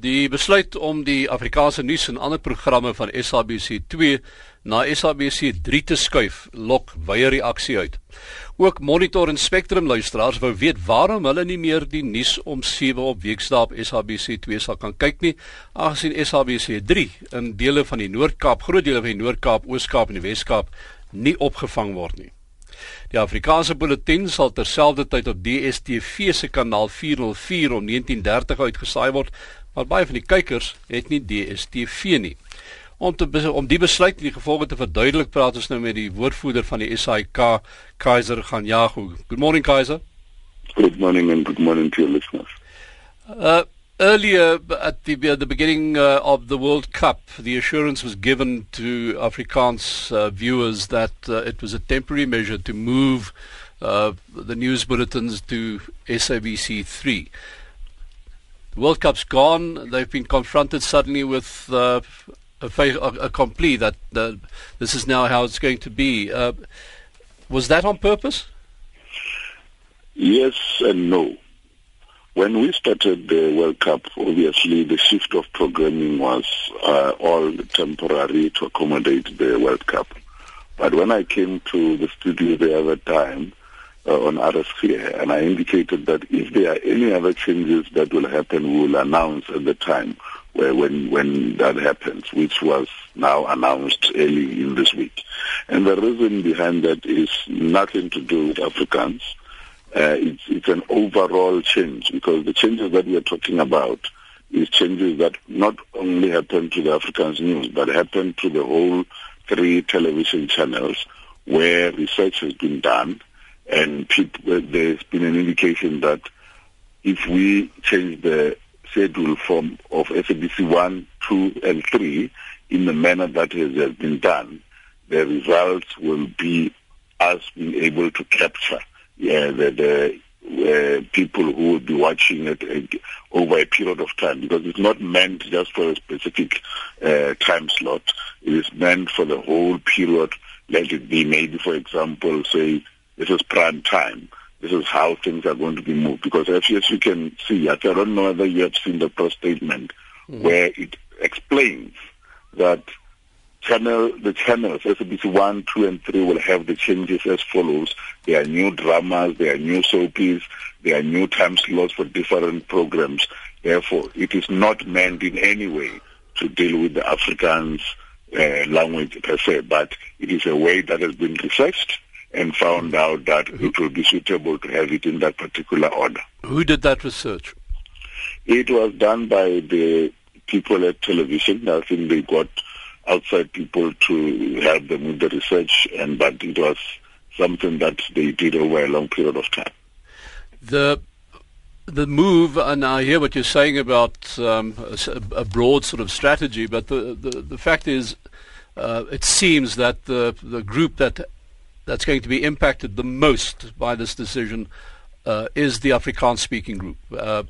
Die besluit om die Afrikaanse nuus en ander programme van SABC2 na SABC3 te skuif, lok wye reaksie uit. Ook Monitor en Spectrum luisteraars wou weet waarom hulle nie meer die nuus om 7 op weekdae op SABC2 sal kan kyk nie, aangesien SABC3 in dele van die Noord-Kaap, groot dele van die Noord-Kaap, Oos-Kaap en die Wes-Kaap nie opgevang word nie. Die Afrikaanse bulletin sal terselfdertyd op DStv se kanaal 404 om 19:30 uitgesaai word, maar baie van die kykers het nie DStv nie. Om te om die besluit en die gevolge te verduidelik, praat ons nou met die woordvoerder van die SAIK, Kaiser Ganyago. Good morning Kaiser. Good morning and good morning to your listeners. Uh Earlier, at the, uh, the beginning uh, of the World Cup, the assurance was given to Afrikaans uh, viewers that uh, it was a temporary measure to move uh, the news bulletins to SABC3. The World Cup's gone. They've been confronted suddenly with uh, a fait accompli that this is now how it's going to be. was that on purpose? Yes and no. When we started the World Cup, obviously the shift of programming was uh, all temporary to accommodate the World Cup. But when I came to the studio the other time uh, on RSG, and I indicated that if there are any other changes that will happen, we will announce at the time where, when when that happens, which was now announced early in this week. And the reason behind that is nothing to do with Africans uh, it's, it's an overall change because the changes that we are talking about is changes that not only happen to the Africans news but happen to the whole three television channels where research has been done and people, there's been an indication that if we change the schedule from of SABC 1, 2 and 3 in the manner that has, has been done, the results will be us being able to capture yeah, the, the uh, people who will be watching it uh, over a period of time because it's not meant just for a specific uh, time slot. It is meant for the whole period. Let it be maybe, for example, say this is prime time. This is how things are going to be moved. Because as, as you can see, I don't know whether you have seen the press statement mm-hmm. where it explains that channel the channels SABC 1, 2 and 3 will have the changes as follows. There are new dramas, there are new soapies, there are new time slots for different programs. Therefore, it is not meant in any way to deal with the Afrikaans uh, language per se, but it is a way that has been researched and found out that it will be suitable to have it in that particular order. Who did that research? It was done by the people at television. I think they got outside people to help them with the research, and but it was something that they did over a long period of time. The the move, and I hear what you're saying about um, a, a, broad sort of strategy, but the the, the fact is, uh, it seems that the the group that that's going to be impacted the most by this decision uh, is the Afrikaans-speaking group. Uh,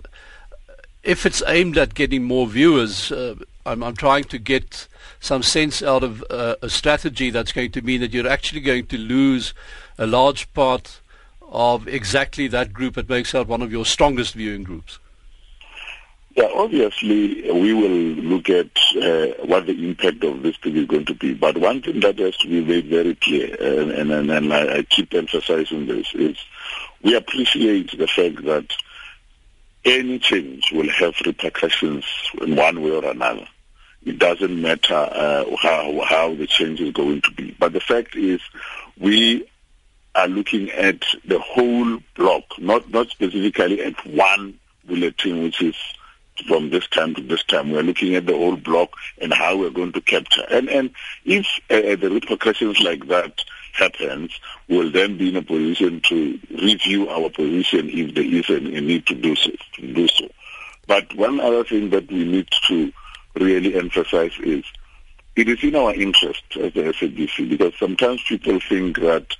if it's aimed at getting more viewers, uh, I'm, I'm, trying to get some sense out of uh, a strategy that's going to mean that you're actually going to lose a large part of exactly that group that makes out one of your strongest viewing groups. Yeah, obviously we will look at uh, what the impact of this thing is going to be. But one thing that has to be made very clear, and, and, and, and I, I keep emphasizing this, is we appreciate the fact that any change will have repercussions in one way or another. It doesn't matter uh, how how the change is going to be. But the fact is, we are looking at the whole block, not not specifically at one bulletin, which is from this time to this time. We're looking at the whole block and how we're going to capture. And and if uh, the repercussions like that happens, we'll then be in a position to review our position if there is a, need to do so. To do so. But one other thing that we need to really emphasize is it is in our interest as the SABC because sometimes people think that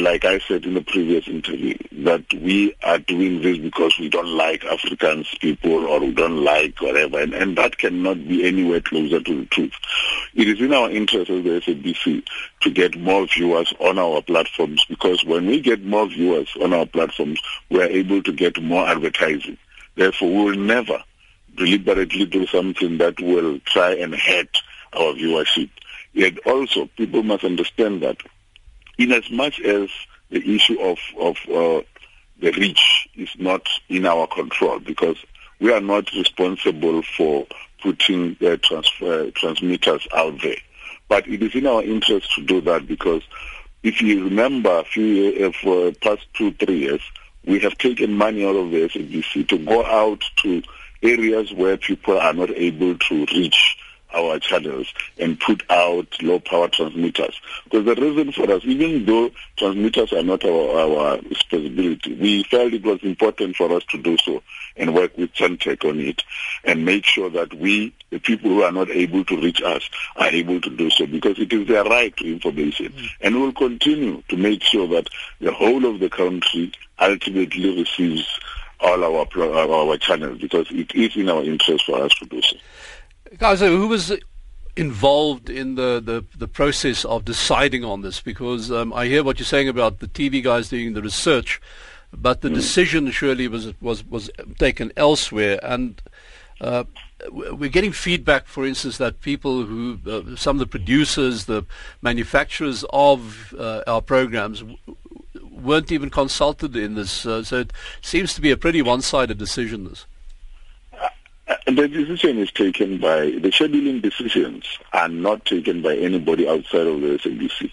like I said in the previous interview, that we are doing this because we don't like Africans people or we don't like whatever, and, and that cannot be anywhere closer to the truth. It is in our interest as the SABC to get more viewers on our platforms because when we get more viewers on our platforms, we are able to get more advertising. Therefore, we will never deliberately do something that will try and hurt our viewership. Yet also, people must understand that in as much as the issue of, of uh, the reach is not in our control because we are not responsible for putting the transfer, transmitters out there. But it is in our interest to do that because if you remember few uh, for past two, three years, we have taken money out of the SABC to go out to areas where people are not able to reach our channels and put out low power transmitters. Because the reason for us, even though transmitters are not our, our responsibility, we felt it was important for us to do so and work with Sentech on it and make sure that we, the people who are not able to reach us, are able to do so because it is their right to information. Mm. And we'll continue to make sure that the whole of the country ultimately receives all our, our channels because it is in our interest for us to do so. Guys, who was involved in the, the, the process of deciding on this? Because um, I hear what you're saying about the TV guys doing the research, but the mm. decision surely was was was taken elsewhere, and uh, we're getting feedback, for instance, that people who, uh, some of the producers, the manufacturers of uh, our programs, weren't even consulted in this. Uh, so it seems to be a pretty one-sided decision. This. The decision is taken by, the scheduling decisions are not taken by anybody outside of the SABC.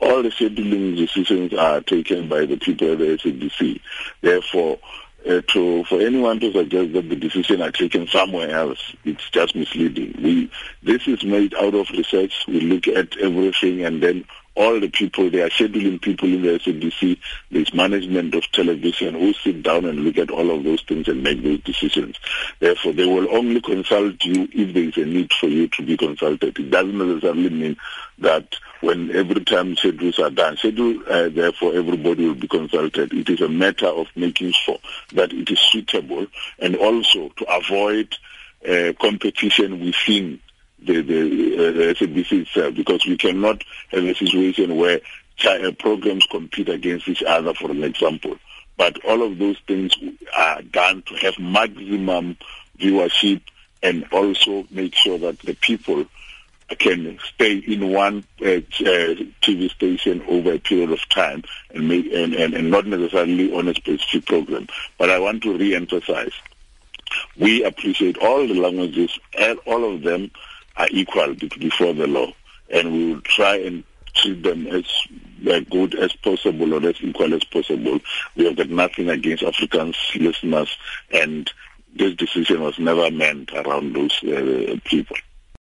All the scheduling decisions are taken by the people at the SABC. Therefore, uh, to for anyone to suggest that the decision are taken somewhere else, it's just misleading. We this is made out of research. We look at everything and then all the people, they are scheduling people in the SABC, there's management of television who sit down and look at all of those things and make those decisions. Therefore, they will only consult you if there is a need for you to be consulted. It doesn't necessarily mean that when every time schedules are done, schedule, uh, therefore everybody will be consulted. It is a matter of making sure that it is suitable and also to avoid uh, competition within the, the, uh, SABC itself because we cannot have a situation where uh, programs compete against each other, for an example. But all of those things are done to have maximum viewership and also make sure that the people can stay in one uh, uh, TV station over a period of time and, make, and, and, and not necessarily on a specific program. But I want to re-emphasize, we appreciate all the languages, and all of them are equal before the law, and we will try and treat them as uh, good as possible or as equal as possible. We have got nothing against Africans listeners, and this decision was never meant around those uh, people.